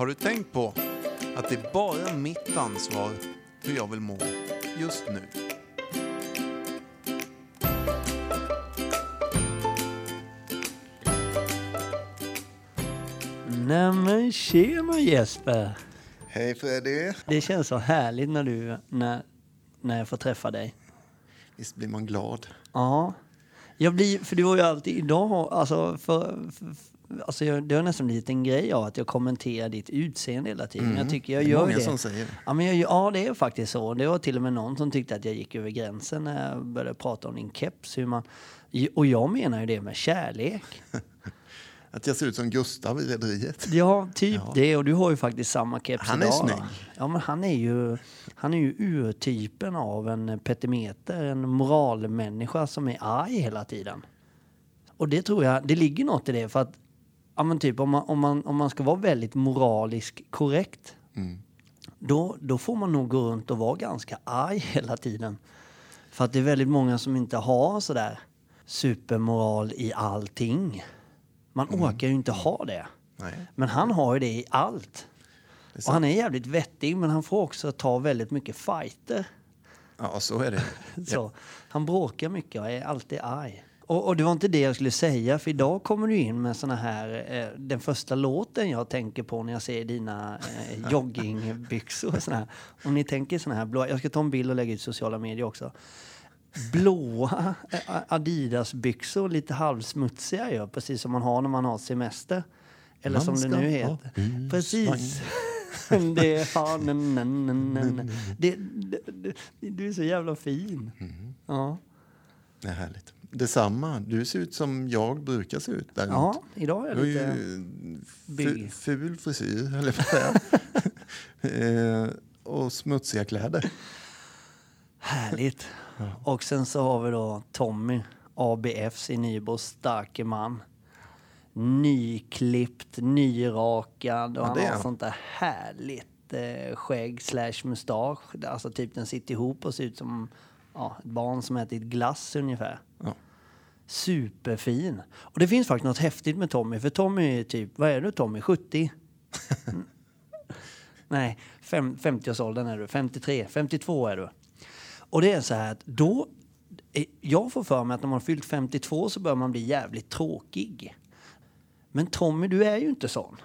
Har du tänkt på att det är bara mitt ansvar hur jag vill må just nu? Nämen tjena Jesper! Hej Freddy! Det känns så härligt när du, när, när jag får träffa dig. Visst blir man glad? Ja. Jag blir, för du har ju alltid idag, alltså, för, för, alltså jag, det har nästan blivit en grej av att jag kommenterar ditt utseende hela tiden. Jag tycker jag Mm. det är gör många det. som säger det. Ja, men jag, ja, det är faktiskt så. Det var till och med någon som tyckte att jag gick över gränsen när jag började prata om din keps. Hur man, och jag menar ju det med kärlek. Att jag ser ut som Gustav i Rederiet. Ja, typ Ja. det. Och du har ju faktiskt samma keps Han är idag. snygg. Ja, men han är ju, han är ju urtypen av en petimeter, en moralmänniska som är arg hela tiden. Och det tror jag, det ligger något i det för att, ja men typ om man, om man, om man ska vara väldigt moralisk korrekt, Mm. då, då får man nog gå runt och vara ganska arg hela tiden. För att det är väldigt många som inte har sådär supermoral i allting. Man Mm. orkar ju inte ha det. Nej, Men han har ju det i allt. det Och han är jävligt vettig, men han får också ta väldigt mycket fighter. Ja, så är det. Så, Han bråkar mycket och är alltid arg. Och, och det var inte det jag skulle säga, för idag kommer du in med såna här... Eh, den första låten jag tänker på när jag ser dina eh, joggingbyxor. och Såna här. Om ni tänker såna här blåa... Jag ska ta en bild och lägga ut i sociala medier också. Blåa eh, Adidas-byxor, lite halvsmutsiga ju, precis som man har när man har semester. Eller Man som det nu heter. Precis. det na, na, na, na, na. Det, det, det, du är så jävla fin. Mm. Ja. Det är härligt. Detsamma. Du ser ut som jag brukar se ut däremot. ja, idag är Du har jag ju bygg. ful frisyr, eller vad säga. eh, och smutsiga kläder. Härligt. Och sen så har vi då Tommy, ABFs i Nybro, starke man. Nyklippt, nyrakad och Ja, han har sånt där härligt eh, skägg slash mustasch. Alltså typ den sitter ihop och ser ut som ja, ett barn som ätit glass ungefär. Ja. Superfin. Och det finns faktiskt något häftigt med Tommy, för Tommy är typ, vad är du Tommy, 70? Mm. Nej, fem, 50-årsåldern är du, 53, 52 är du. Och det är så här att då, eh, jag får för mig att när man har fyllt 52 så börjar man bli jävligt tråkig. Men Tommy, du är ju inte sån.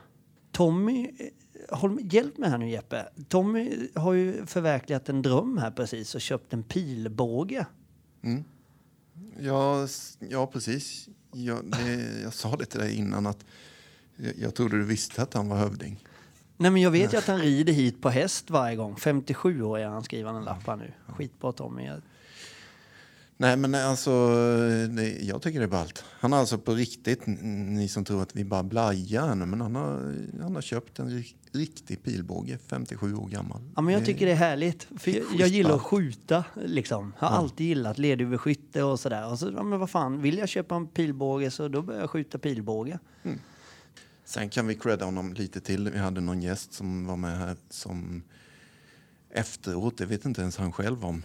Tommy, eh, håll, hjälp mig här nu Jeppe. Tommy har ju förverkligat en dröm här precis och köpt en pilbåge. Ja, s- ja precis. Jag, det, jag sa det till dig innan att jag, jag trodde du visste att han var hövding. Nej men jag vet ju att han rider hit på häst varje gång. 57 år är han skriver en lapp här nu. Skitbra Tommy. Jag- Nej, men alltså, det, jag tycker det är ballt. Han har alltså på riktigt, ni som tror att vi bara blajar nu, men han har, han har köpt en ri- riktig pilbåge, 57 år gammal. Ja, men jag tycker det är härligt. För jag, jag gillar att skjuta. Liksom. Har alltid gillat lerduveskytte och sådär. Och så, ja, men vad fan, vill jag köpa en pilbåge så då börjar jag skjuta pilbåge. Sen kan vi credda honom lite till. Vi hade någon gäst som var med här som efteråt, det vet inte ens han själv om,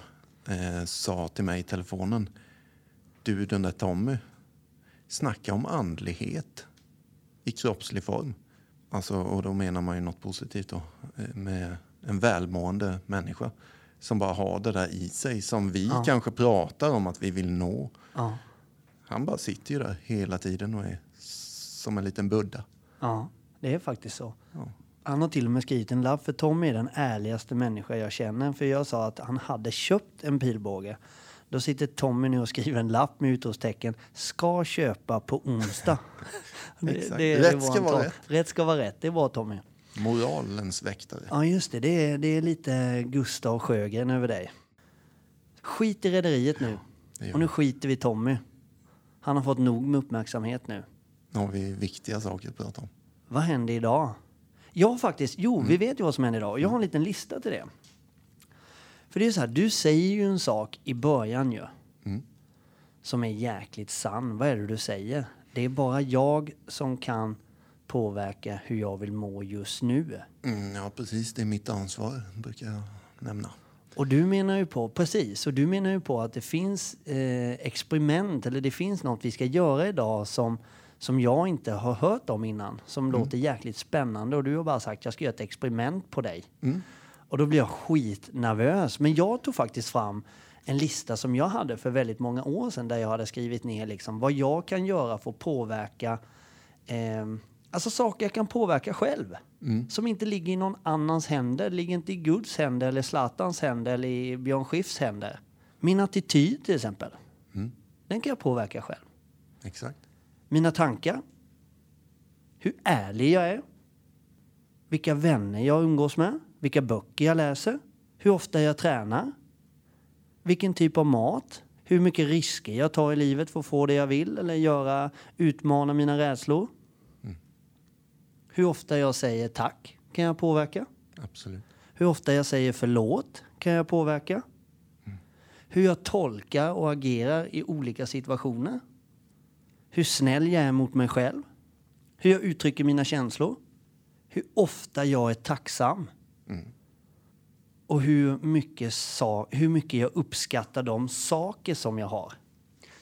eh, sa till mig i telefonen. Du, den där Tommy, snacka om andlighet i kroppslig form. Alltså, och då menar man ju något positivt då, eh, med en välmående människa som bara har det där i sig som vi Ja. kanske pratar om att vi vill nå. Ja. Han bara sitter ju där hela tiden och är som en liten Buddha. ja, det är faktiskt så. Ja. Han har till och med skrivit en lapp för Tommy är den ärligaste människa jag känner. För jag sa att han hade köpt en pilbåge. Då sitter Tommy nu och skriver en lapp med utropstecken. Ska köpa på onsdag. Exakt. Rätt vår ska vara rätt. Rätt ska vara rätt. Det är bra Tommy. Moralens väktare. Ja, just det. Det är, det är lite Gustav Sjögren över dig. Skit i rederiet nu. det gör Och nu skiter vi Tommy. Han har fått nog med uppmärksamhet nu. Nu har vi viktiga saker att prata om. Vad händer idag? Ja, faktiskt. Jo, vi vet ju vad som händer idag. Jag har en liten lista till det. För det är så här, du säger ju en sak i början ju. Mm. Som är jäkligt sann. Vad är det du säger? Det är bara jag som kan påverka hur jag vill må just nu. Mm, ja, precis. Det är mitt ansvar, brukar jag nämna. Och du menar ju på, precis, och du menar ju på att det finns eh, experiment eller det finns något vi ska göra idag som, som jag inte har hört om innan, som Mm. låter jäkligt spännande och du har bara sagt jag ska göra ett experiment på dig. Mm. Och då blir jag skitnervös. Men jag tog faktiskt fram en lista som jag hade för väldigt många år sedan där jag hade skrivit ner liksom vad jag kan göra för att påverka eh, Alltså saker jag kan påverka själv. Som inte ligger i någon annans händer. Ligger inte i Guds händer eller Zlatans händer eller i Björn Skifs händer. Min attityd till exempel. Den kan jag påverka själv. Exakt. Mina tankar. Hur ärlig jag är. Vilka vänner jag umgås med. Vilka böcker jag läser. Hur ofta jag tränar. Vilken typ av mat. Hur mycket risker jag tar i livet för att få det jag vill eller göra, utmana mina rädslor. Hur ofta jag säger tack kan jag påverka. Absolut. Hur ofta jag säger förlåt kan jag påverka. Hur jag tolkar och agerar i olika situationer. Hur snäll jag är mot mig själv. Hur jag uttrycker mina känslor. Hur ofta jag är tacksam. Och hur mycket, sa, hur mycket jag uppskattar de saker som jag har.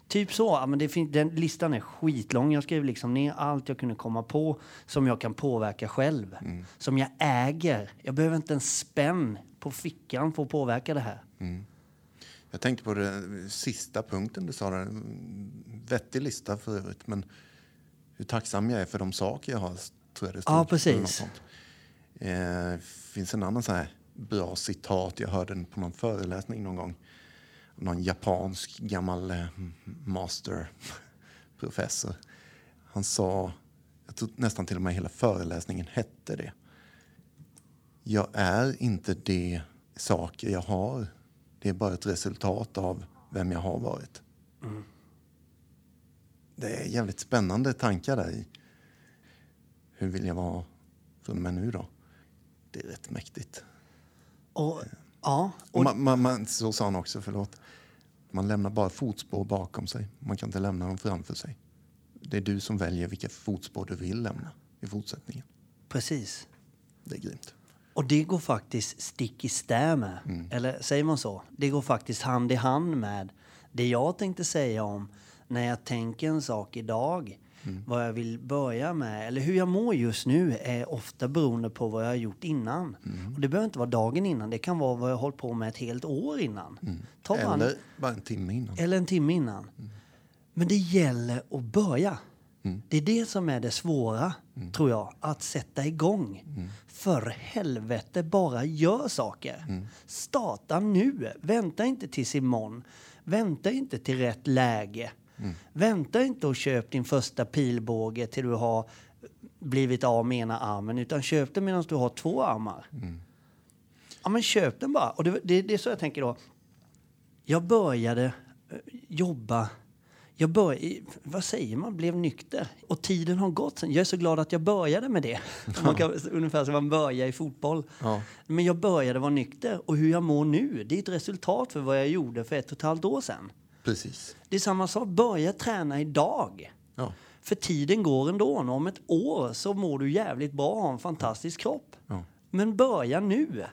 Typ så. Men det fin- den listan är skitlång. Jag skrev liksom ner allt jag kunde komma på som jag kan påverka själv. Som jag äger. Jag behöver inte en spänn på fickan för att påverka det här. Jag tänkte på den sista punkten du sa. Där. Vettig lista för övrigt. Men hur tacksam jag är för de saker jag har. Tror jag det stod, Ja, precis. sånt. Eh, finns en annan så här bra citat. Jag hörde den på någon föreläsning någon gång. Någon japansk gammal eh, masterprofessor. Han sa, jag tror nästan till och med hela föreläsningen hette det. Jag är inte det saker jag har. Det är bara ett resultat av vem jag har varit. Det är jävligt spännande tankar där i. Hur vill jag vara från och med nu då? Det är rätt mäktigt. Och, ja, Och man, man, man, så sa han också, förlåt. Man lämnar bara fotspår bakom sig. Man kan inte lämna dem framför sig. Det är du som väljer vilka fotspår du vill lämna i fortsättningen. precis. Det är grymt. Och det går faktiskt stick i stäv med. Eller säger man så? Det går faktiskt hand i hand med det jag tänkte säga om när jag tänker en sak idag. Vad jag vill börja med, eller hur jag mår just nu, är ofta beroende på vad jag har gjort innan. Och det behöver inte vara dagen innan, det kan vara vad jag har hållit på med ett helt år innan. Ta bara en- Eller bara en timme innan. eller en timme innan. Men det gäller att börja. Det är det som är det svåra, tror jag. Att sätta igång. För helvete, bara gör saker. Starta nu. Vänta inte tills imorgon. Vänta inte till rätt läge. Vänta inte och köp din första pilbåge till du har blivit av med ena armen. Utan köp den medan du har två armar. Ja, men köp den bara. Och det, det, det är så jag tänker då. Jag började eh, jobba. Jag började, vad säger man, blev nykter. Och tiden har gått sen. Jag är så glad att jag började med det. Man kan, ungefär som man börjar i fotboll. Ja. Men jag började vara nykter. Och hur jag mår nu, det är ett resultat för vad jag gjorde för ett och ett halvt år sedan. Precis. Det är samma sak, börja träna idag. Ja. För tiden går ändå. Och om ett år så mår du jävligt bra och har en fantastisk kropp. Ja. Men börja nu.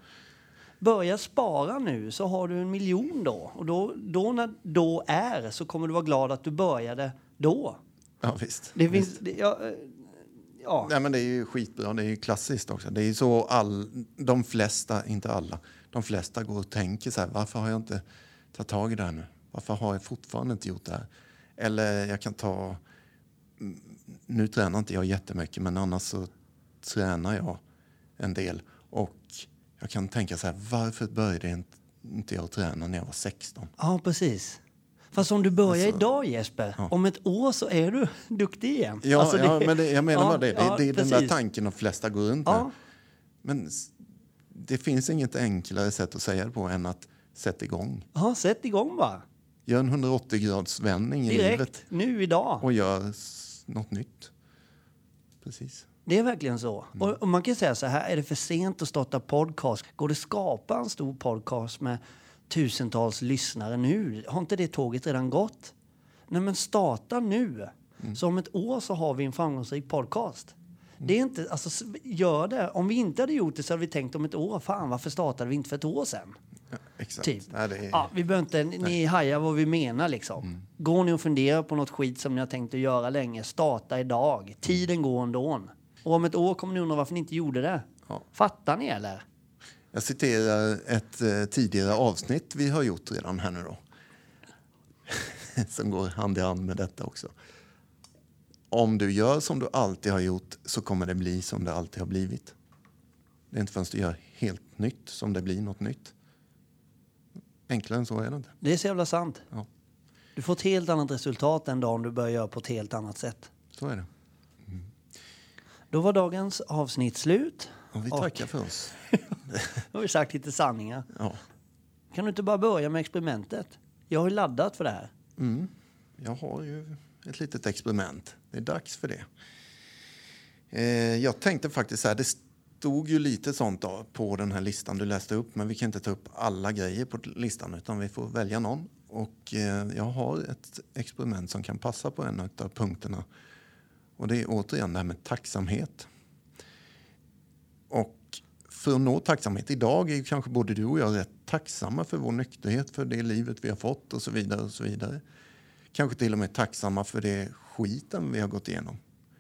Börja spara nu så har du en miljon då. Och då, då när då är så kommer du vara glad att du började då. ja, visst. Det finns... Det, ja, eh, ja. Nej, men det är ju skitbra. Det är ju klassiskt också. Det är ju så all, de flesta, inte alla, de flesta går och tänker så här, varför har jag inte tagit tag i det här nu? Varför har jag fortfarande inte gjort det här? Eller jag kan ta, mm, nu tränar inte jag jättemycket, men annars så tränar jag en del. Och jag kan tänka så här, varför började inte- jag träna när jag var 16? ja, precis. Fast om du börjar Alltså, idag Jesper, om ett år så är du duktig igen. Ja, Alltså, ja men det, jag menar ja, bara det. Det, ja, det är den där precis. tanken de flesta går runt Ja. med. Men det finns inget enklare sätt att säga det på än att sätta igång. Ja, sätt igång bara. Gör en 180 grads vändning i livet nu, idag. och gör något nytt. Precis. Det är verkligen så. Mm. Och, och man kan säga så här, är det för sent att starta podcast? Går det att skapa en stor podcast med tusentals lyssnare nu? Har inte det tåget redan gått? Nej men starta nu. Mm. Så om ett år så har vi en framgångsrik podcast. Det är inte, alltså gör det. Om vi inte hade gjort det så hade vi tänkt om ett år, fan varför startade vi inte för ett år sedan? Exakt. Typ. Nej, är, Ja, vi behöver inte, ni hajar vad vi menar liksom. Mm. Går ni och funderar på något skit som ni har tänkt att göra länge, starta idag. Tiden går ändå. Och om ett år kommer ni undra varför ni inte gjorde det. Ja. Fattar ni eller? Jag citerar ett eh, tidigare avsnitt vi har gjort redan här nu då. som går hand i hand med detta också. Om du gör som du alltid har gjort så kommer det bli som det alltid har blivit. Det är inte förrän du gör helt nytt som det blir något nytt. Enklare än så är det inte. Det är så jävla sant. Ja, Du får ett helt annat resultat en dag om du börjar göra på ett helt annat sätt. så är det. Då var dagens avsnitt slut. Och vi Och- tackar för oss. Då har vi sagt lite sanningar. Ja. Kan du inte bara börja med experimentet? Jag har ju laddat för det här. Mm. Jag har ju ett litet experiment. Det är dags för det. Eh, jag tänkte faktiskt så här, det stod ju lite sånt då på den här listan du läste upp, men vi kan inte ta upp alla grejer på listan utan vi får välja någon. Och eh, jag har ett experiment som kan passa på en av punkterna. Och det är återigen det här med tacksamhet. Och för att nå tacksamhet idag är ju kanske både du och jag rätt tacksamma för vår nykterhet, för det livet vi har fått och så vidare. och så vidare. Kanske till och med tacksamma för det skiten vi har gått igenom.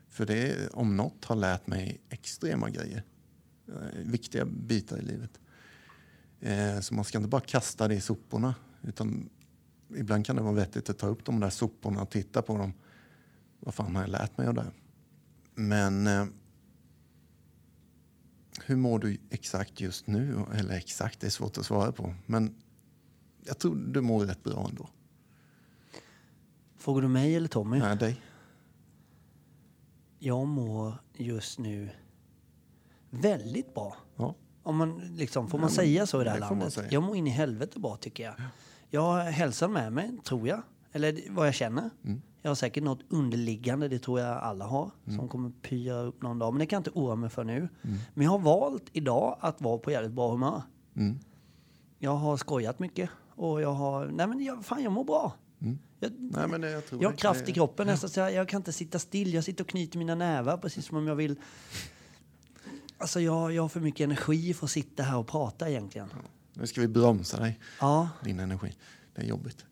För det om något har lärt mig extrema grejer. Eh, viktiga bitar i livet. Eh, så man ska inte bara kasta det i soporna. Utan ibland kan det vara vettigt att ta upp de där soporna och titta på dem. Vad fan har jag lärt mig av det? Men eh, hur mår du exakt just nu? Eller exakt, det är svårt att svara på. Men jag tror du mår rätt bra ändå. Frågar du mig eller Tommy? Nej, dig. Jag mår just nu väldigt bra. Ja. Om man, liksom, får man men säga så i det här det landet? Jag mår in i helvete bra tycker jag. Jag har hälsan med mig, tror jag. Eller vad jag känner. Mm. Jag har säkert något underliggande, det tror jag alla har. Mm. Som kommer pyra upp någon dag. Men det kan jag inte oroa mig för nu. Men jag har valt idag att vara på jävligt bra humör. Mm. Jag har skojat mycket. Och jag har... Nej men jag, fan jag mår bra. Mm. Jag, Nej, men jag tror jag har kraft i kroppen nästan så jag, jag kan inte sitta still. Jag sitter och knyter mina nävar precis som om jag vill. Alltså jag, jag har för mycket energi för att sitta här och prata egentligen. Nu ska vi bromsa dig, Ja, din energi. Det är jobbigt.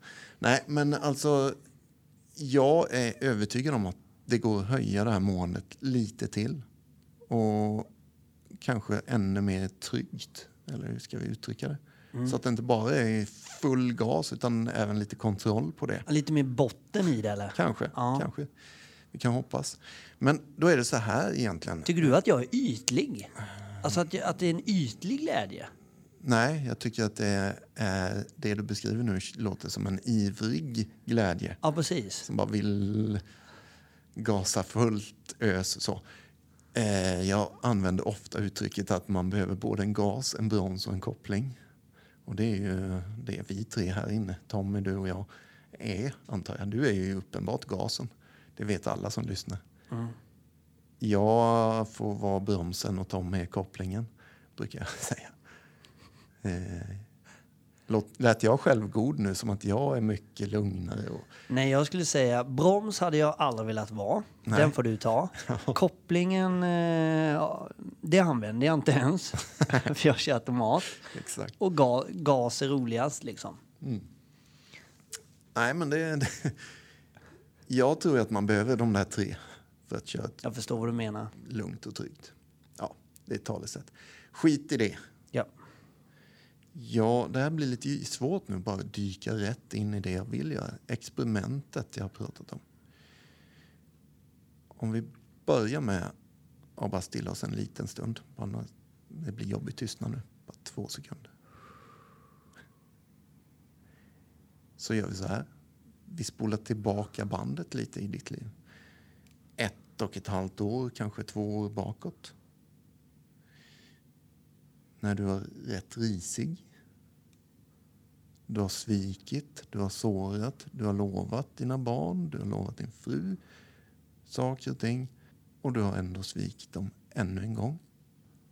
Nej, men alltså, jag är övertygad om att det går att höja det här måendet lite till. Och kanske ännu mer tryggt, eller hur ska vi uttrycka det? Så att det inte bara är full gas utan även lite kontroll på det. lite mer botten i det eller? Kanske, Ja. kanske. Vi kan hoppas. Men då är det så här egentligen. Tycker du att jag är ytlig? Alltså att, jag, att det är en ytlig glädje? Nej, jag tycker att det, är, det du beskriver nu låter som en ivrig glädje. Ja, precis. Som bara vill gasa fullt ös. Så. Eh, jag använder ofta uttrycket att man behöver både en gas, en broms och en koppling. Och det är ju det vi tre här inne, Tommy, du och jag, är, antar jag. Du är ju uppenbart gasen. Det vet alla som lyssnar. Jag får vara bromsen och Tommy är kopplingen, brukar jag säga. Eh, lät jag självgod nu som att jag är mycket lugnare? Och, Nej, jag skulle säga broms hade jag aldrig velat vara. Nej. Den får du ta. Kopplingen, eh, det använder jag inte ens. för jag kör automat. exakt. Och ga, gas är roligast liksom. Nej, men det, det... Jag tror att man behöver de där tre för att köra Jag förstår vad du menar. lugnt och tryggt. Ja, det är ett talesätt. Skit i det. Ja. Det här blir lite svårt nu, bara dyka rätt in i det jag vill göra. Experimentet jag har pratat om. Om vi börjar med att bara stilla oss en liten stund. Bara några, det blir jobbigt tystnad nu. Bara två sekunder. Så gör vi så här. Vi spolar tillbaka bandet lite i ditt liv. Ett och ett halvt år, kanske två år bakåt när du var rätt risig. Du har svikit, du har sårat, du har lovat dina barn, du har lovat din fru saker och ting och du har ändå svikit dem ännu en gång.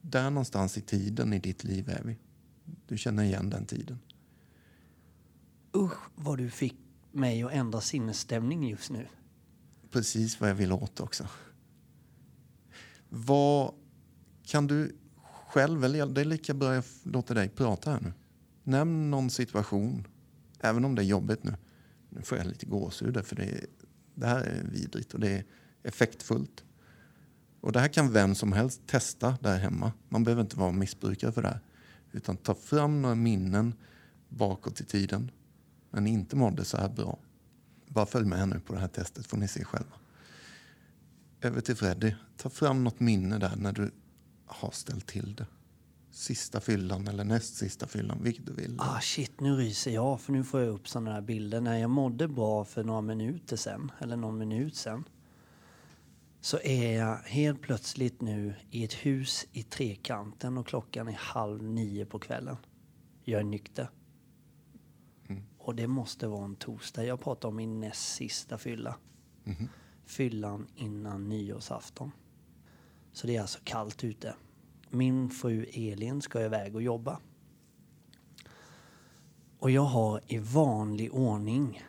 Där någonstans i tiden i ditt liv är vi. Du känner igen den tiden. Usch vad du fick mig att ändra sinnesstämning just nu. Precis vad jag vill åt också. Vad kan du själv, eller det är lika bra jag låter dig prata här nu. Nämn någon situation, även om det är jobbigt nu. Nu får jag lite gåshud för det, det här är vidrigt och det är effektfullt. Och det här kan vem som helst testa där hemma. Man behöver inte vara missbrukare för det här. Utan ta fram några minnen bakåt i tiden men inte mådde så här bra. Bara följ med nu på det här testet får ni se själva. Över till Freddy. Ta fram något minne där när du har ställt till det. Sista fyllan eller näst sista fyllan, vilket du vill. Ah shit, nu ryser jag för nu får jag upp sådana här bilder. När jag mådde bra för några minuter sen, eller någon minut sen, så är jag helt plötsligt nu i ett hus i Trekanten och klockan är halv nio på kvällen. Jag är nykter. Mm. Och det måste vara en torsdag. Jag pratar om min näst sista fylla. Mhm. Fyllan innan nyårsafton. Så det är alltså kallt ute. Min fru Elin ska iväg och jobba. Och jag har i vanlig ordning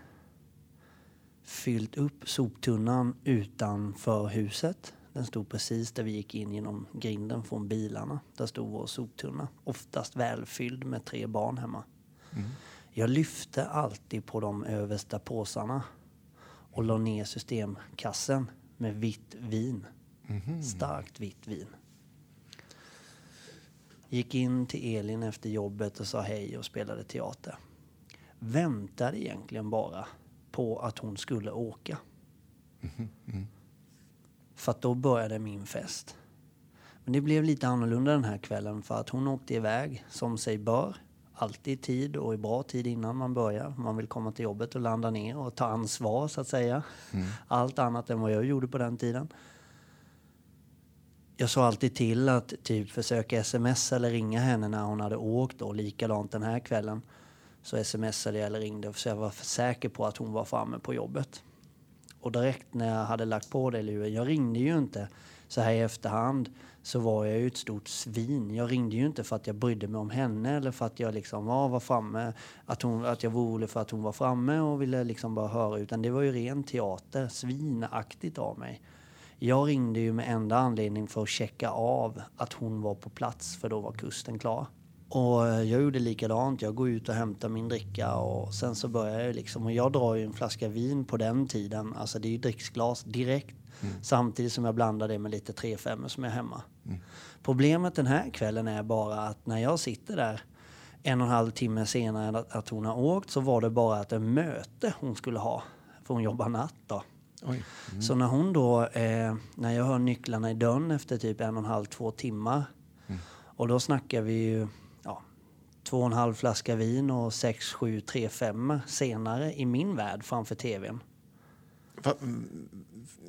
fyllt upp soptunnan utanför huset. Den stod precis där vi gick in genom grinden från bilarna. Där stod vår soptunna. Oftast välfylld med tre barn hemma. Mm. Jag lyfte alltid på de översta påsarna och la ner systemkassen med vitt vin. Mhm. Starkt vitt vin. Gick in till Elin efter jobbet och sa hej och spelade teater. Väntade egentligen bara på att hon skulle åka. Mm. För att då började min fest. Men det blev lite annorlunda den här kvällen för att hon åkte iväg som sig bör. Alltid i tid och i bra tid innan man börjar. Man vill komma till jobbet och landa ner och ta ansvar så att säga. Mm. Allt annat än vad jag gjorde på den tiden. Jag sa alltid till att typ försöka sms eller ringa henne när hon hade åkt och likadant den här kvällen. Så smsade jag eller ringde så jag var säker på att hon var framme på jobbet. Och direkt när jag hade lagt på det luren, jag ringde ju inte så här i efterhand så var jag ju ett stort svin. Jag ringde ju inte för att jag brydde mig om henne eller för att jag liksom var, var framme, att, hon, att jag var orolig för att hon var framme och ville liksom bara höra. Utan det var ju ren teater, svinaktigt av mig. Jag ringde ju med enda anledning för att checka av att hon var på plats för då var kusten klar. Och jag gjorde likadant. Jag går ut och hämtar min dricka och sen så börjar jag liksom. Och jag drar ju en flaska vin på den tiden. Alltså det är ju dricksglas direkt. Samtidigt som jag blandar det med lite 3-5 som är hemma. Problemet den här kvällen är bara att när jag sitter där en och en halv timme senare att, hon har åkt så var det bara att en möte hon skulle ha. För hon jobbar natt då. Oj. Så när hon då, eh, när jag hör nycklarna i dörren efter typ en och en halv, två timmar. Och då snackar vi ju ja, två och en halv flaska vin och sex, sju, tre, fem senare i min värld framför tvn. Va, mm,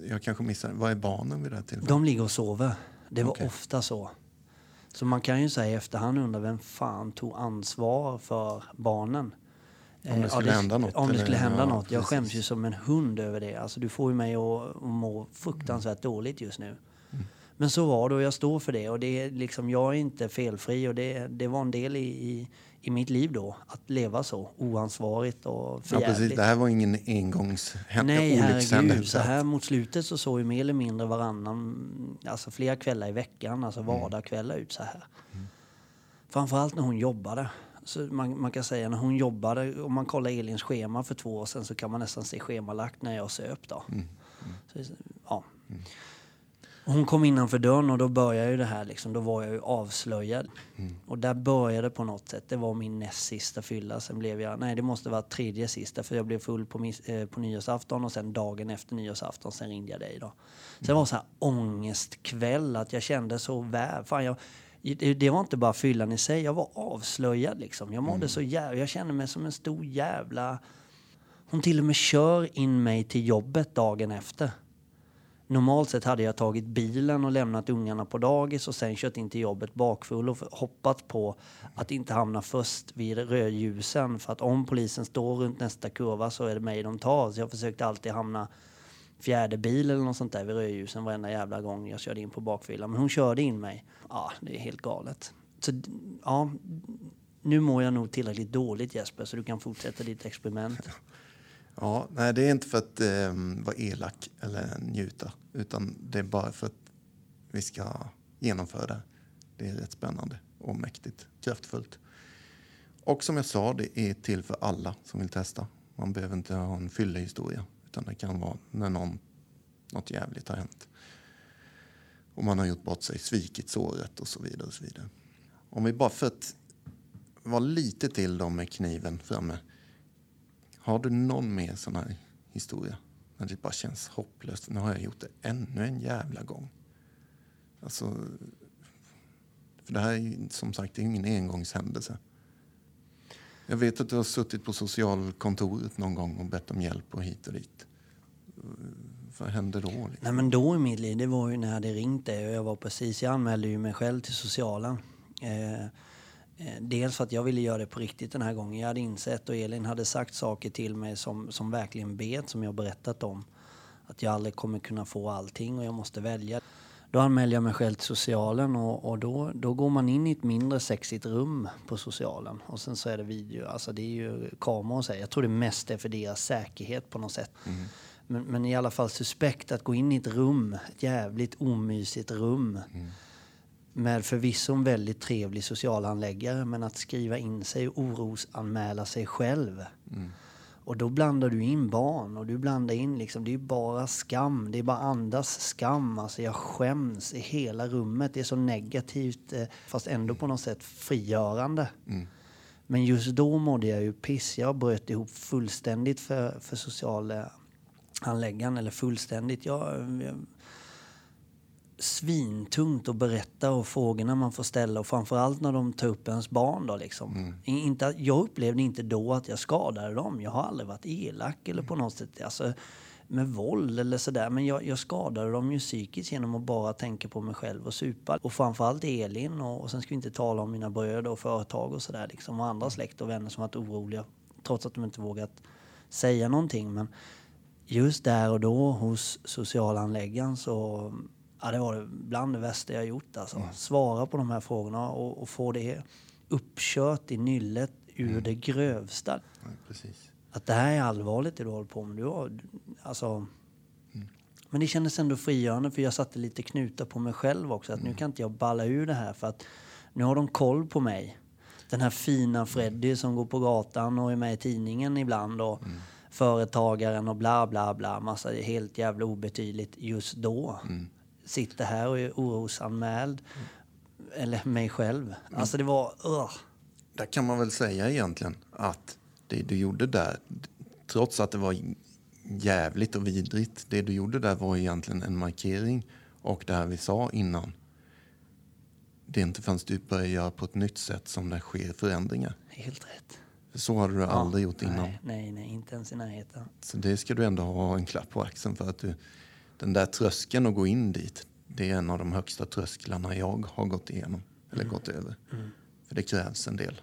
jag kanske missade, vad är barnen vid det här tillfället? De ligger och sover. Det var Okej. ofta så. Så man kan ju säga i efterhand undra vem fan tog ansvar för barnen? Om det Eh, skulle ja, hända något, Om det eller? skulle hända Ja, något. Jag precis. skäms ju som en hund över det. Alltså, du får ju mig att må fruktansvärt dåligt just nu. Mm. Men så var det och jag står för det. Och det är liksom, jag är inte felfri och det, det var en del i, i, i mitt liv då. Att leva så oansvarigt och Ja, förjävligt. precis. Det här var ingen engångs Nej, herregud. Så här mot slutet så såg ju mer eller mindre varannan, alltså flera kvällar i veckan, alltså Mm. vardagskvällar ut så här. Framförallt när hon jobbade. Så man, man kan säga när hon jobbade, om man kollar Elins schema för två år sedan så kan man nästan se schemalagt när jag söp då. Mm. Så, ja. Och Hon kom innanför dörren och då började ju det här liksom, då var jag ju avslöjad. Mm. Och där började på något sätt, det var min näst sista fylla. Sen blev jag, nej det måste vara tredje sista för jag blev full på, mis, eh, på nyårsafton och sen dagen efter nyårsafton, sen ringde jag dig då. Det var så här ångestkväll att jag kände så väl, fan jag, det, var inte bara fyllan i sig, jag var avslöjad liksom. Jag mådde så jävla, jag kände mig som en stor jävla... Hon till och med kör in mig till jobbet dagen efter. Normalt sett hade jag tagit bilen och lämnat ungarna på dagis och sen kört in till jobbet bakfull och hoppat på att inte hamna först vid rödljusen. För att om polisen står runt nästa kurva så är det mig de tar. Så jag försökte alltid hamna fjärde bil eller något sånt där vid rödljusen varenda jävla gång jag körde in på bakfyllan. Men hon körde in mig. Ja, det är helt galet. Så ja, nu mår jag nog tillräckligt dåligt Jesper så du kan fortsätta ditt experiment. Ja, nej, det är inte för att eh, vara elak eller njuta, utan det är bara för att vi ska genomföra det. Det är rätt spännande och mäktigt, kraftfullt. Och som jag sa, det är till för alla som vill testa. Man behöver inte ha en fyllehistoria. Utan det kan vara när någon, något jävligt har hänt. Och man har gjort bort sig, svikit såret och så vidare. Och så vidare. Om vi bara för att vara lite till dem med kniven framme. Har du någon mer sån här historia? När det bara känns hopplöst. Nu har jag gjort det ännu en jävla gång. Alltså, för det här är ju, som sagt det är ingen engångshändelse. Jag vet att du har suttit på socialkontoret någon gång och bett om hjälp och hit och dit. Vad hände då? Liksom? Nej men då i mitt liv, det var ju när jag hade ringt dig och jag var precis, jag anmälde ju mig själv till socialen. Eh, Eh, dels för att jag ville göra det på riktigt den här gången. Jag hade insett och Elin hade sagt saker till mig som, som verkligen bet, som jag berättat om. Att jag aldrig kommer kunna få allting och jag måste välja. Då anmälde jag mig själv till socialen och, och då, då går man in i ett mindre sexigt rum på socialen. Och sen så är det video, alltså det är ju kameror och så. Jag tror det mest är för deras säkerhet på något sätt. Mm. Men, men, i alla fall suspekt att gå in i ett rum, ett jävligt omysigt rum. Mm med förvisso en väldigt trevlig socialhandläggare men att skriva in sig och orosanmäla sig själv. Mm. Och då blandar du in barn och du blandar in liksom, det är bara skam, det är bara andas skam. Alltså jag skäms i hela rummet. Det är så negativt eh, fast ändå på något sätt frigörande. Mm. Men just då mådde jag ju piss. Jag bröt ihop fullständigt för, för socialhandläggaren, eller fullständigt. Jag, jag svintungt att berätta och frågorna man får ställa och framförallt när de tar upp ens barn då liksom. Mm. Inte, jag upplevde inte då att jag skadade dem. Jag har aldrig varit elak eller på något sätt alltså, med våld eller sådär. Men jag, jag skadade dem ju psykiskt genom att bara tänka på mig själv och supa. Och framförallt Elin och, och sen ska vi inte tala om mina bröder och företag och sådär liksom. Och andra släkt och vänner som varit oroliga trots att de inte vågat säga någonting. Men just där och då hos socialanläggaren så Ja, det var bland det värsta jag gjort. Alltså. Mm. Svara på de här frågorna och, och, få det uppkört i nyllet ur mm. det grövsta. Ja, precis. Att det här är allvarligt det du håller på med. Du har, alltså, mm. Men det kändes ändå frigörande för jag satte lite knutar på mig själv också. Att nu mm. kan inte jag balla ur det här för att nu har de koll på mig. Den här fina Freddy som går på gatan och är med i tidningen ibland. Och, mm. Företagaren och bla bla bla. Massa helt jävla obetydligt just då. Mm sitter här och är orosanmäld. Mm. Eller mig själv. Mm. Alltså det var... Uh. Där kan man väl säga egentligen att det du gjorde där, trots att det var jävligt och vidrigt, det du gjorde där var egentligen en markering. Och det här vi sa innan, det är inte förrän du börjar göra på ett nytt sätt som det sker förändringar. Helt rätt. Så hade du ja, aldrig gjort innan. Nej, nej, nej, inte ens i närheten. Så det ska du ändå ha en klapp på axeln för att du den där tröskeln att gå in dit, det är en av de högsta trösklarna jag har gått igenom. Eller mm. gått över. Mm. För det krävs en del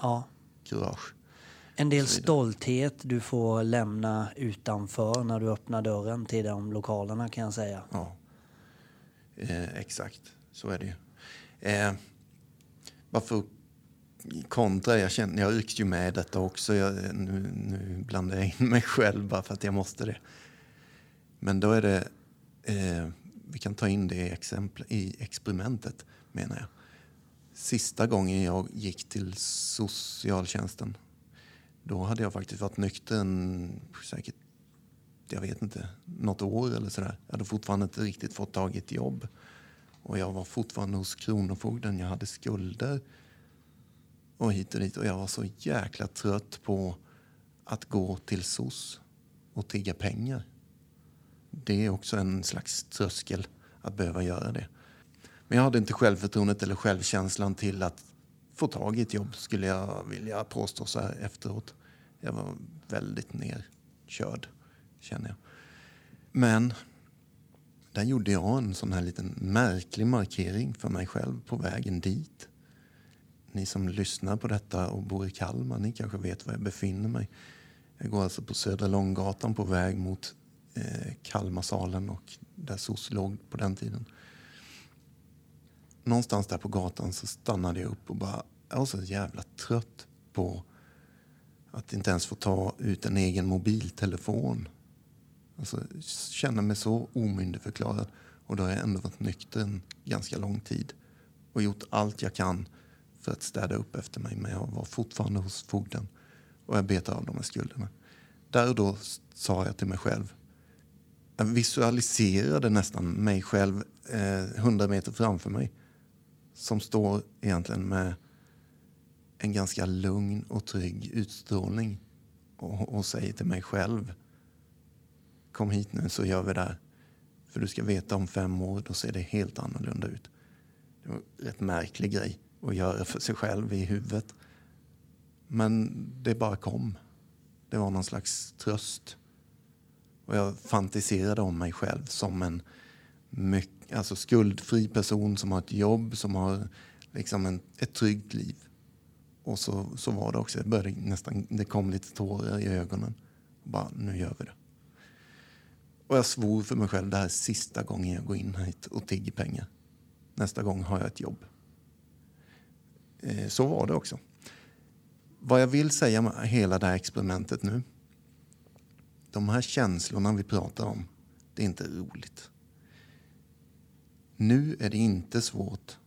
ja. kurage. En del stolthet du får lämna utanför när du öppnar dörren till de lokalerna kan jag säga. Ja, eh, exakt. Så är det ju. Eh, varför kontra, jag, känner, jag rycks ju med detta också. Jag, nu, nu blandar jag in mig själv bara för att jag måste det. Men då är det, eh, vi kan ta in det i, exempel, i experimentet menar jag. Sista gången jag gick till socialtjänsten, då hade jag faktiskt varit nykter en, säkert, jag vet inte, något år eller sådär. Jag hade fortfarande inte riktigt fått tag i ett jobb. Och jag var fortfarande hos Kronofogden, jag hade skulder och hit och dit. Och jag var så jäkla trött på att gå till SOS och tigga pengar det är också en slags tröskel att behöva göra det. Men jag hade inte självförtroendet eller självkänslan till att få tag i ett jobb skulle jag vilja påstå så här efteråt. Jag var väldigt nerkörd, känner jag. Men där gjorde jag en sån här liten märklig markering för mig själv på vägen dit. Ni som lyssnar på detta och bor i Kalmar, ni kanske vet var jag befinner mig. Jag går alltså på Södra Långgatan på väg mot eh, Kalmarsalen och där SOS låg på den tiden. Någonstans där på gatan så stannade jag upp och bara, jag var så jävla trött på att inte ens få ta ut en egen mobiltelefon. Alltså, känner mig så omyndigförklarad och då har jag ändå varit nykter en ganska lång tid och gjort allt jag kan för att städa upp efter mig men jag var fortfarande hos fogden och jag betade av de här skulderna. Där och då sa jag till mig själv, jag visualiserade nästan mig själv eh, hundra eh, meter framför mig som står egentligen med en ganska lugn och trygg utstrålning och, och säger till mig själv kom hit nu så gör vi det här. För du ska veta om fem år, då ser det helt annorlunda ut. Det var en rätt märklig grej att göra för sig själv i huvudet. Men det bara kom. Det var någon slags tröst. Och jag fantiserade om mig själv som en mycket, alltså skuldfri person som har ett jobb, som har liksom en, ett tryggt liv. Och så, så var det också. Det, började nästan, det kom lite tårar i ögonen. Och bara, nu gör vi det. Och jag svor för mig själv, det här är sista gången jag går in hit och tigger pengar. Nästa gång har jag ett jobb. Eh, så var det också. Vad jag vill säga med hela det här experimentet nu. De här känslorna vi pratar om, det är inte roligt. Nu är det inte svårt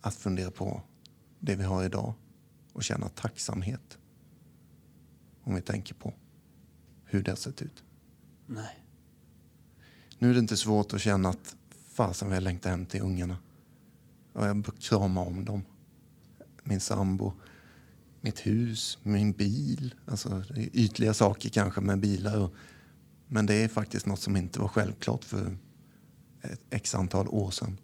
att fundera på det vi har idag och känna tacksamhet. Om vi tänker på hur det har sett ut. Nej. Nu är det inte svårt att känna att fasen vad jag längtar hem till ungarna. Och jag kramar om dem. Min sambo, mitt hus, min bil. Alltså ytliga saker kanske med bilar. Men det är faktiskt något som inte var självklart för ett x antal år sedan.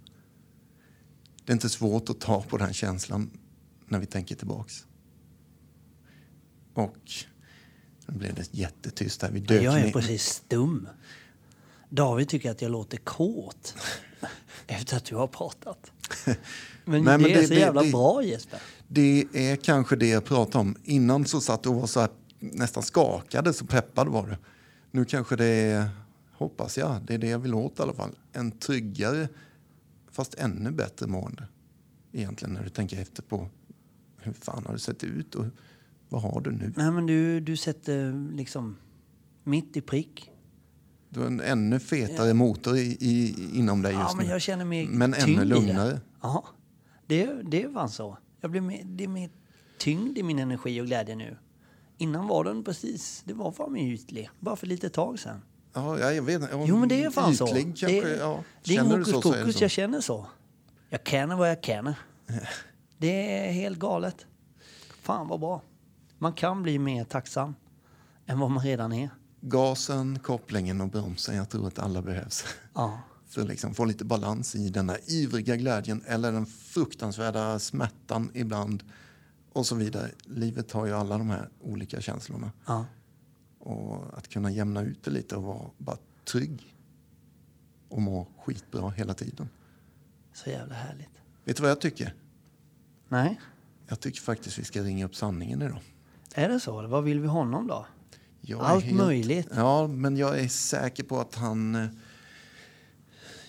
Det är inte svårt att ta på den känslan när vi tänker tillbaks. Och nu blev det jättetyst här. Vi dök jag är precis stum. David tycker att jag låter kåt efter att du har pratat. Men, Nej, det, men det är så jävla det, bra Jesper. Det är kanske det jag pratade om. Innan så satt du och var så här, nästan skakade, så peppad var du. Nu kanske det är, hoppas jag, det är det jag vill åt i alla fall. En tryggare, fast ännu bättre mående. Egentligen när du tänker efter på hur fan har det sett ut och vad har du nu? Nej men du, du sätter liksom mitt i prick du har en ännu fetare ja. motor i, i, inom dig just ja, men nu. Jag känner mig men ännu lugnare. Ja, det, det är fan så. Jag blir mer, det är mer tyngd i min energi och glädje nu. Innan var den precis, det var fan ytlig. Bara för lite tag sen. Ja, jag vet. Jo, men det är fan så. Kanske, det, ja. det är hokus pokus, jag känner så. Jag känner vad jag känner. det är helt galet. Fan vad bra. Man kan bli mer tacksam än vad man redan är gasen, kopplingen och bromsen. Jag tror att alla behövs. Ja. För att liksom få lite balans i den där ivriga glädjen eller den fruktansvärda smärtan ibland och så vidare. Livet har ju alla de här olika känslorna. Ja. Och att kunna jämna ut det lite och vara bara trygg och må skitbra hela tiden. Så jävla härligt. Vet du vad jag tycker? Nej. Jag tycker faktiskt vi ska ringa upp sanningen idag. Är det så? Vad vill vi honom då? Allt helt, möjligt. Ja, men jag är säker på att han...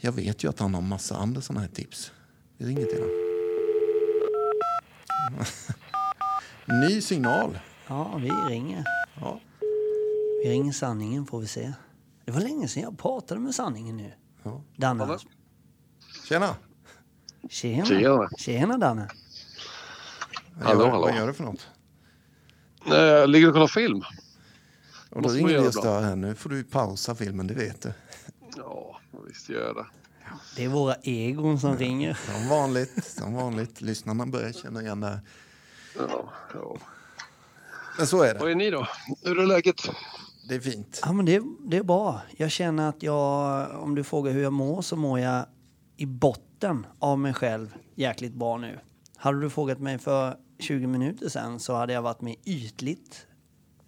Jag vet ju att han har massa andra sådana här tips. Vi ringer till honom. Ny signal. Ja, vi ringer. Ja. Vi ringer sanningen får vi se. Det var länge sedan jag pratade med sanningen nu. Ja. Danne. Tjena! Tjena! Tjena, Tjena Danne! Hallå, hallå. Vad gör du för något? Jag ligger och kollar film. Och då ringer vi och stör här. Nu får du pausa filmen, det vet du. Ja, visst gör jag det. Är våra egon som ringer. Som vanligt, som vanligt. Lyssnarna börjar känna igen det här. Ja, ja. Men så är det. Vad är ni då? Hur är läget? Det är fint. Ja, men det, det är bra. Jag känner att jag, om du frågar hur jag mår, så mår jag i botten av mig själv jäkligt bra nu. Hade du frågat mig för 20 minuter sedan så hade jag varit med ytligt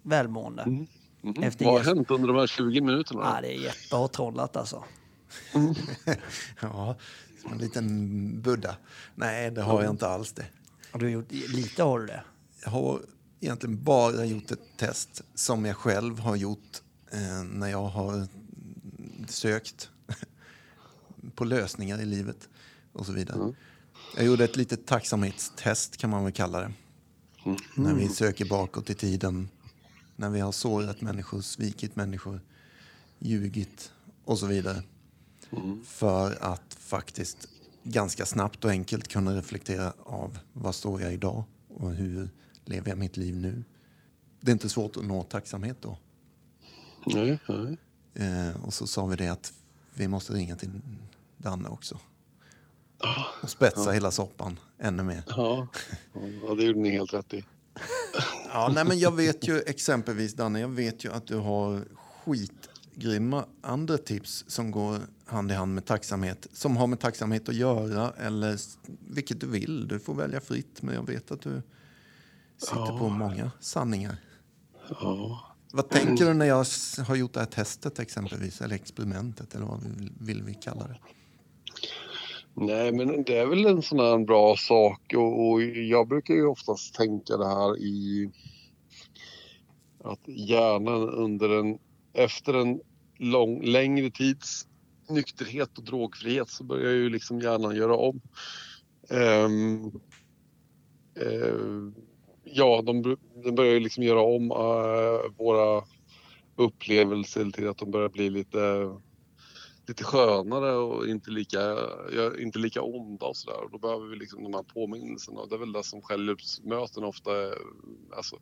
välmående. Mm. Mm. Efter Vad har hänt under de här 20 minuterna? Ja, det är Jeppe har trollat alltså. ja, som en liten Buddha. Nej, det har jag inte alls det. Har du gjort, lite har du det? Jag har egentligen bara gjort ett test som jag själv har gjort eh, när jag har sökt på lösningar i livet och så vidare. Mm. Jag gjorde ett litet tacksamhetstest kan man väl kalla det. Mm. När vi söker bakåt i tiden när vi har sårat människor, svikit människor, ljugit och så vidare. Mm. För att faktiskt ganska snabbt och enkelt kunna reflektera av vad står jag idag och hur lever jag mitt liv nu. Det är inte svårt att nå tacksamhet då. Nej, nej. Eh, och så sa vi det att vi måste ringa till Danne också. Och spetsa Ja. hela soppan ännu mer. Ja, ja det gjorde ni helt rätt i. Ja, nej, men jag vet ju exempelvis, Danne, jag vet ju att du har skitgrymma andra tips som går hand i hand med tacksamhet. Som har med tacksamhet att göra eller vilket du vill. Du får välja fritt, men jag vet att du sitter Ja. på många sanningar. Ja. Vad tänker du när jag har gjort det här testet exempelvis, eller experimentet, eller vad vi vill, vill vi kalla det? Nej, men det är väl en sån här bra sak och, och jag brukar ju oftast tänka det här i att hjärnan under en, efter en lång, längre tids nykterhet och drogfrihet så börjar ju liksom hjärnan göra om. Um, uh, ja, de, de, börjar ju liksom göra om uh, våra upplevelser till att de börjar bli lite lite skönare och inte lika, ja, inte lika onda och sådär. Och Då behöver vi liksom de här påminnelserna och det är väl det som självhjälpsmöten ofta är alltså,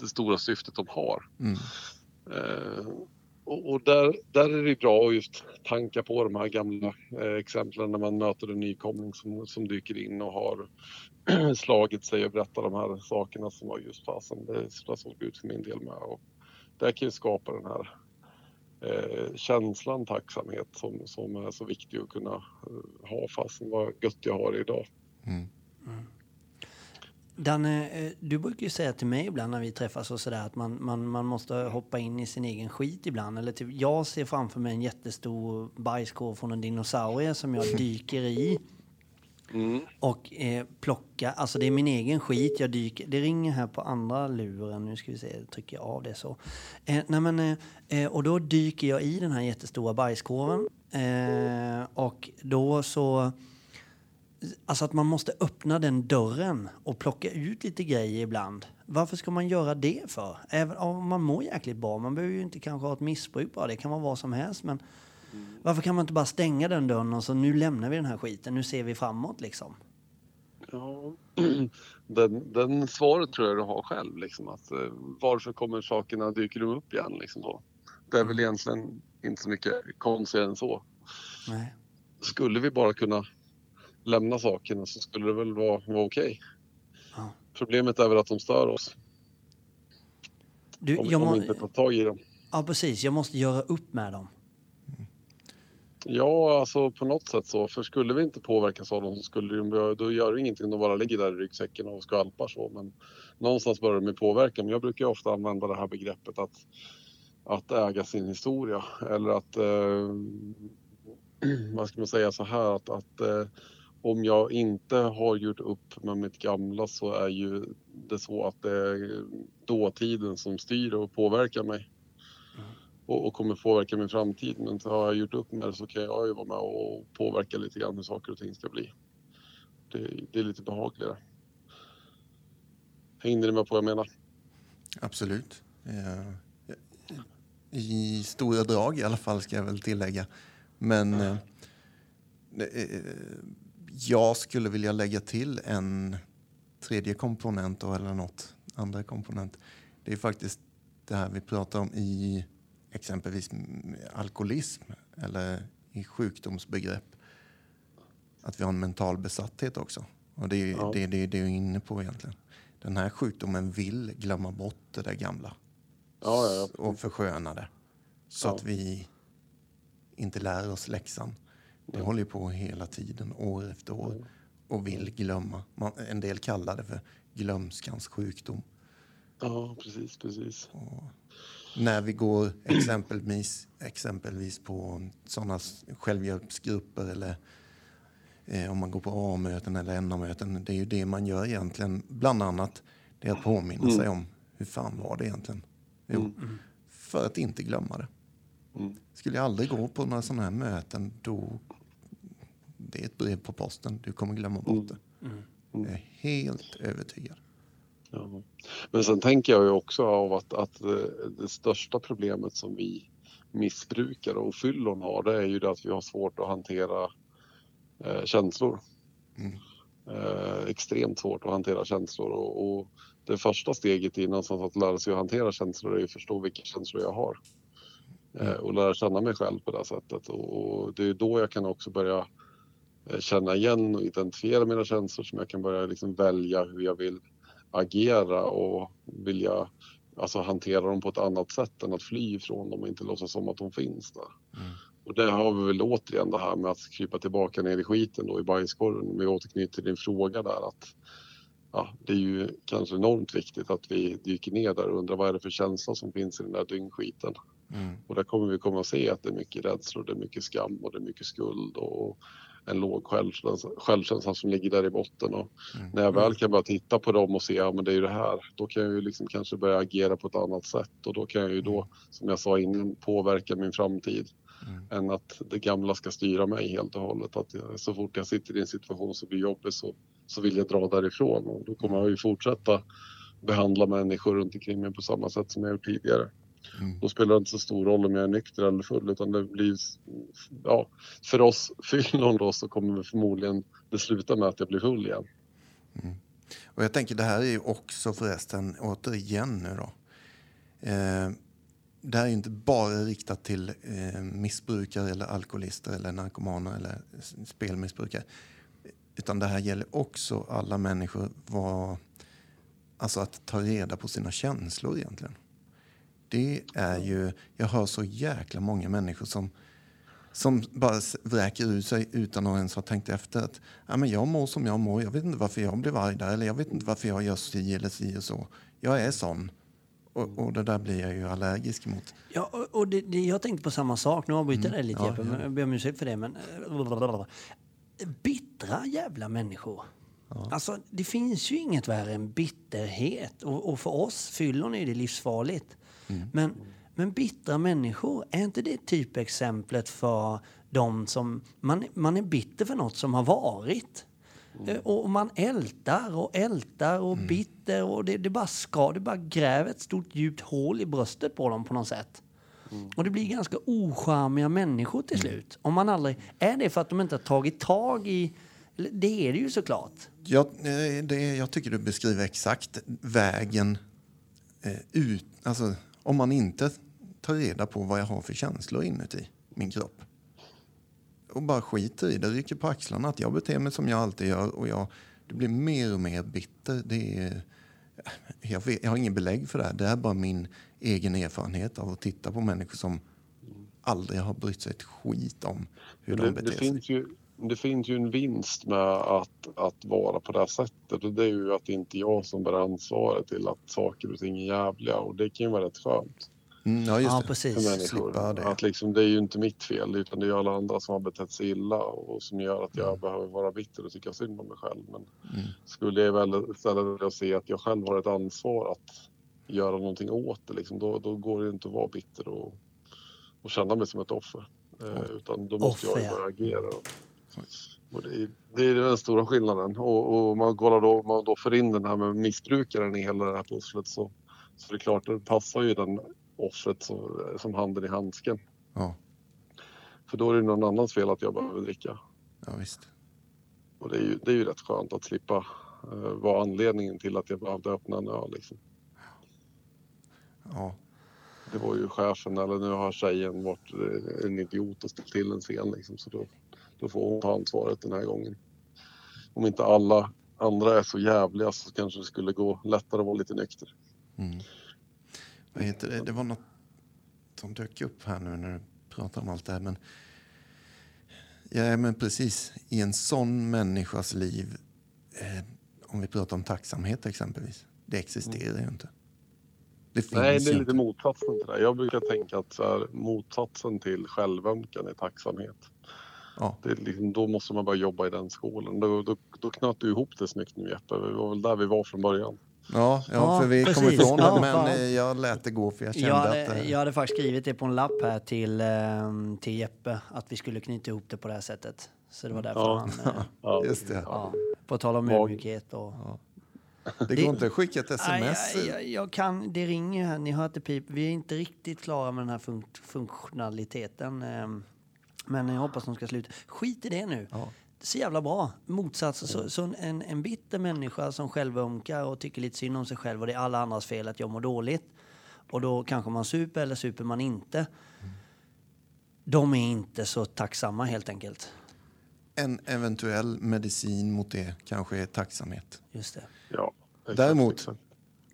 det stora syftet de har. Mm. Eh, och och där, där är det bra att just tanka på de här gamla eh, exemplen när man möter en nykomling som, som dyker in och har slagit sig och berättar de här sakerna som var just fasen. Det är så där såg det ut för min del med. Och det kan ju skapa den här eh, känslan tacksamhet som, som är så viktig att kunna eh, ha fasen vad gött jag har idag. Mm. Danne, eh, du brukar ju säga till mig ibland när vi träffas och sådär att man, man, man måste hoppa in i sin egen skit ibland. Eller typ, jag ser framför mig en jättestor bajskorv från en dinosaurie som jag dyker i Mm. och eh, plockar. Alltså det är min egen skit. Jag dyker. Det ringer här på andra luren. Nu ska vi se, trycker jag av det så. Eh, nej men, eh, eh, och då dyker jag i den här jättestora bajskorven. Eh, och då så... Alltså att man måste öppna den dörren och plocka ut lite grejer ibland. Varför ska man göra det för? Även om man mår jäkligt bra. Man behöver ju inte kanske ha ett missbruk bara. Det kan vara vad som helst. Men varför kan man inte bara stänga den dörren och så nu lämnar vi den här skiten. Nu ser vi framåt liksom. Ja, den, den svaret tror jag du har själv. Liksom, att, eh, varför kommer sakerna, dyker de upp igen? Liksom, så. Det är väl egentligen inte så mycket konstigare än så. Nej. Skulle vi bara kunna lämna sakerna så skulle det väl vara, vara okej. Ja. Problemet är väl att de stör oss Du, om, jag om vi inte tar tag i dem. ja, precis. Jag måste göra upp med dem. Ja, alltså på något sätt så. För skulle vi inte påverkas av dem så skulle de, då gör det ingenting. De bara ligger där i ryggsäcken och skvalpar så. Men någonstans börjar de påverka. Men jag brukar ju ofta använda det här begreppet att, att äga sin historia. Eller att, eh, vad ska man säga så här, att, att eh, om jag inte har gjort upp med mitt gamla så är ju det så att det är dåtiden som styr och påverkar mig och, och kommer påverka min framtid. Men har jag gjort upp med det så kan jag ju vara med och påverka lite grann hur saker och ting ska bli. Det, det är lite behagligare. Hängde ni med på vad jag menar? Absolut. Eh, I stora drag i alla fall ska jag väl tillägga. Men eh, eh, jag skulle vilja lägga till en tredje komponent eller något andra komponent. Det är faktiskt det här vi pratar om i exempelvis alkoholism eller i sjukdomsbegrepp. Att vi har en mental besatthet också. Och det är Ja. det, det, det är inne på egentligen. Den här sjukdomen vill glömma bort det där gamla Ja, ja, och försköna det. Så att vi inte lär oss läxan. Det håller ju på hela tiden, år efter år, och vill glömma. Man, en del kallar det för glömskans sjukdom. Ja, precis, precis. Och när vi går exempelvis, exempelvis på sådana självhjälpsgrupper eller eh, om man går på A-möten eller NA-möten. Det är ju det man gör egentligen, bland annat. Det är att påminna sig om hur fan var det egentligen? Jo, för att inte glömma det. Mm. Skulle jag aldrig gå på några sådana här möten, då... Det är ett brev på posten. Du kommer glömma bort det. Jag är helt övertygad. Ja. Men sen tänker jag ju också av att, att eh, det största problemet som vi missbrukare och fyllon har det är ju det att vi har svårt att hantera eh, känslor. Mm. Eh, extremt svårt att hantera känslor och, och det första steget i någonstans att lära sig att hantera känslor är att förstå vilka känslor jag har. Eh, och lära känna mig själv på det sättet. Och, och det är då jag kan också börja känna igen och identifiera mina känslor som jag kan börja liksom välja hur jag vill agera och vilja alltså, hantera dem på ett annat sätt än att fly ifrån dem och inte låtsas som att de finns där. Mm. Och där har vi väl återigen det här med att krypa tillbaka ner i skiten då i bajskorven. Om vi återknyter till din fråga där att ja, det är ju kanske enormt viktigt att vi dyker ner där och undrar vad är det för känsla som finns i den där dyngskiten. Mm. Och där kommer vi komma att se att det är mycket rädslor, det är mycket skam och det är mycket skuld och en låg självkänsla, självkänsla som ligger där i botten. Och Mm. när jag väl kan börja titta på dem och se, ja men det är ju det här, då kan jag ju liksom kanske börja agera på ett annat sätt och då kan jag ju då, som jag sa innan, påverka min framtid. Mm. Än att det gamla ska styra mig helt och hållet. Att jag, så fort jag sitter i en situation som blir jobbig så, så vill jag dra därifrån och då kommer jag ju fortsätta behandla människor runt omkring mig på samma sätt som jag gjort tidigare. Mm. Då spelar det inte så stor roll om jag är nykter eller full utan det blir, ja, för oss fyllon då så kommer förmodligen det sluta med att jag blir full igen. Och jag tänker det här är ju också förresten, återigen nu då. Eh, det här är ju inte bara riktat till eh, missbrukare eller alkoholister eller narkomaner eller spelmissbrukare. Utan det här gäller också alla människor. Vad, alltså att ta reda på sina känslor egentligen. Det är ju, jag hör så jäkla många människor som som bara vräker ur sig utan att ens ha tänkt efter. Att, ja, men jag mår som jag mår, jag vet inte varför jag blev arg där eller jag vet inte varför jag gör si eller si och så. Jag är sån. Och, och det där blir jag ju allergisk mot. Ja, och- det, det, jag tänkte på samma sak. Nu avbryter jag dig lite Ja, Jeppe, ja. men jag ber om ursäkt för det. Men, eh, bittra jävla människor. Alltså, det finns ju inget värre än bitterhet. Och, och för oss fyllon är det livsfarligt. Men, men bittra människor, är inte det typexemplet för de som... Man, man är bitter för något som har varit. Eh, Och man ältar och ältar och bitter och det, det bara ska, det bara gräver ett stort djupt hål i bröstet på dem på något sätt. Och det blir ganska ocharmiga människor till slut. Om man aldrig, är det för att de inte har tagit tag i, det är det ju såklart. Jag, eh, det, jag tycker du beskriver exakt vägen eh, ut. Alltså, om man inte tar reda på vad jag har för känslor inuti min kropp och bara skiter i det, rycker på axlarna att jag beter mig som jag alltid gör och jag det blir mer och mer bitter. Det är, jag, vet, jag har ingen belägg för det här. Det är bara min egen erfarenhet av att titta på människor som aldrig har brytt sig ett skit om hur Men de det, beter det, sig. finns ju, det finns ju en vinst med att, att vara på det här sättet och det är ju att det inte är jag som bär ansvaret till att saker och ting är jävliga och det kan ju vara rätt skönt Mm, ja, just Ja, det. precis. för Slippa människor. det. Att liksom, det är ju inte mitt fel utan det är alla andra som har betett sig illa och som gör att jag behöver vara bitter och tycka synd om mig själv. Men Mm. skulle jag väl istället vilja se att jag själv har ett ansvar att göra någonting åt det liksom, då, då går det inte att vara bitter och, och känna mig som ett offer. Eh, utan då måste Offer, jag ja. börja agera. Det, är, det är den stora skillnaden. Och, och man kollar då, man då får in den här med missbrukaren i hela det här pusslet så, så det är klart, det passar ju den offret så, som handen i handsken. Ja, För då är det någon annans fel att jag behöver dricka. ja, visst. Och det är ju, det är ju rätt skönt att slippa eh, vara anledningen till att jag behövde öppna en öl. Liksom. Ja. Det var ju chefen, eller nu har tjejen varit eh, en idiot och ställt till en scen. Liksom, så då, då får hon ta ansvaret den här gången. Om inte alla andra är så jävliga så kanske det skulle gå lättare att vara lite nykter. Mm. Vad heter det? Det var något som dök upp här nu när du pratar om allt det här. Men, ja, men precis. I en sån människas liv, eh, om vi pratar om tacksamhet exempelvis, det existerar ju inte. Det Nej, det är lite inte. motsatsen till det. Jag brukar tänka att så här, motsatsen till självömkan är tacksamhet. Ja. Det är liksom, då måste man bara jobba i den skolan. Då, då, då knöt du ihop det snyggt nu Jeppe. Det var väl där vi var från början. Ja, ja, Ja, för vi kom precis. ifrån Ja, det, men fan. eh, jag lät det gå för jag kände Jag att... hade, eh, jag hade faktiskt skrivit det på en lapp här till, eh, till Jeppe, att vi skulle knyta ihop det på det här sättet. Så det var därför Ja. han... Eh, Ja. Just det. ja, på tal om ödmjukhet och... Det Det- går inte att skicka ett sms. Nej, jag, jag, jag kan, det ringer ju här, ni hör att det pip. Vi är inte riktigt klara med den här fun funktionaliteten. Men jag hoppas de ska sluta. Skit i det nu. Ja. så jävla bra. Motsats, så, så en, en bitter människa som självömkar och tycker lite synd om sig själv och det är alla andras fel att jag mår dåligt. Och då kanske man super eller super man inte. De är inte så tacksamma helt enkelt. En eventuell medicin mot det kanske är tacksamhet. Just det. Ja, exakt, Däremot exakt.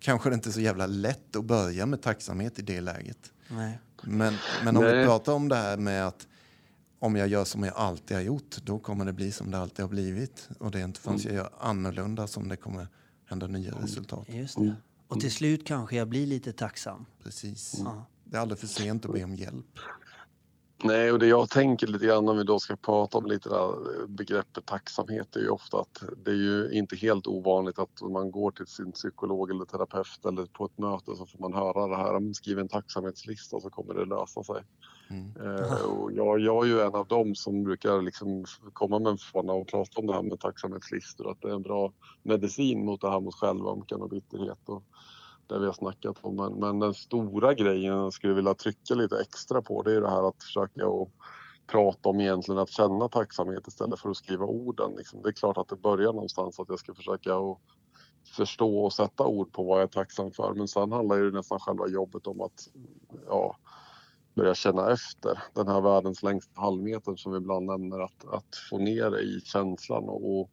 kanske det inte är så jävla lätt att börja med tacksamhet i det läget. Nej. Men, men om vi Nej. pratar om det här med att om jag gör som jag alltid har gjort, då kommer det bli som det alltid har blivit. Och det är inte förrän jag gör annorlunda som det kommer hända nya resultat. Just det. Och till slut kanske jag blir lite tacksam. Precis. Ja. Det är aldrig för sent att be om hjälp. Nej, och det jag tänker lite grann om vi då ska prata om lite där begreppet tacksamhet är ju ofta att det är ju inte helt ovanligt att man går till sin psykolog eller terapeut eller på ett möte så får man höra det här, "Men skriv en tacksamhetslista så kommer det lösa sig. Mm. Eh, och jag, jag är ju en av dem som brukar liksom komma med en fana och prata om det här med tacksamhetslistor, att det är en bra medicin mot det här mot självömkan och bitterhet. Och, det vi har snackat om. Men, men den stora grejen jag skulle vilja trycka lite extra på det är det här att försöka och prata om egentligen att känna tacksamhet istället för att skriva orden. Liksom. Det är klart att det börjar någonstans att jag ska försöka att förstå och sätta ord på vad jag är tacksam för. Men sen handlar ju nästan själva jobbet om att ja, börja känna efter. Den här världens längsta halvmeter som vi ibland nämner, att, att få ner det i känslan och,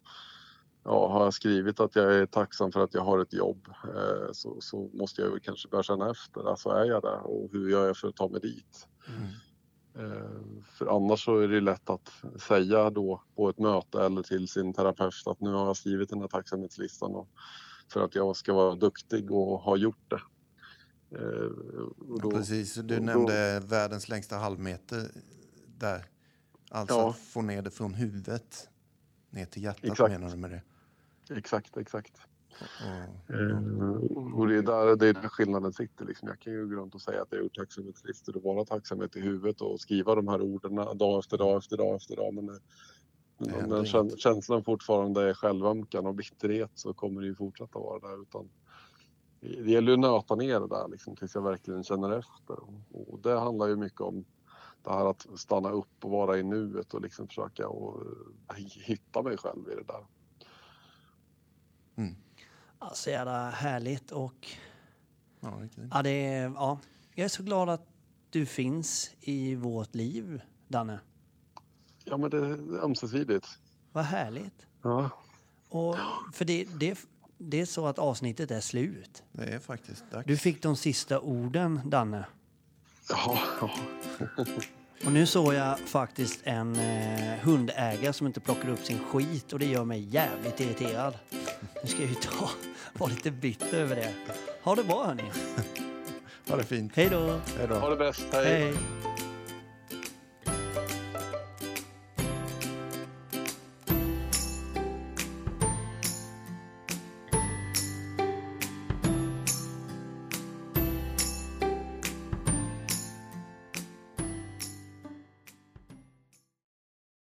ja, har jag skrivit att jag är tacksam för att jag har ett jobb eh, så, så måste jag väl kanske börja känna efter. Alltså är jag det och hur gör jag för att ta mig dit? Eh, för annars så är det lätt att säga då på ett möte eller till sin terapeut att nu har jag skrivit den här tacksamhetslistan och för att jag ska vara duktig och ha gjort det. Eh, och då- Precis, du då- nämnde världens längsta halvmeter där. Alltså Ja. att få ner det från huvudet ner till hjärtat Exakt. menar du med det? Exakt, exakt. Och, Eh, och det är där, det är där skillnaden sitter. Liksom. Jag kan ju gå runt och säga att jag har gjort tacksamhetslistor och vara tacksamhet i huvudet och skriva de här orden dag efter dag efter dag efter dag. Men när händer den känslan fortfarande är självömkan och bitterhet så kommer det ju fortsätta vara där. Utan det gäller ju att nöta ner det där liksom, tills jag verkligen känner efter. Och, det handlar ju mycket om det här att stanna upp och vara i nuet och liksom försöka och, eh, hitta mig själv i det där. Ja, så jävla härligt och ja, riktigt. ja, det är, ja, jag är så glad att du finns i vårt liv, Danne. Ja men det är ömsesidigt. Vad härligt. Ja. Och för det, det, det är så att avsnittet är slut. Det är faktiskt dags. Du fick de sista orden, Danne. Ja, ja. Och nu såg jag faktiskt en eh, hundägare som inte plockar upp sin skit och det gör mig jävligt irriterad. Nu ska jag ju ta, vara lite bitter över det. Ha det bra hörni. Ha det fint. Hej då. Hej då. Ha det bäst. Hej. Hej.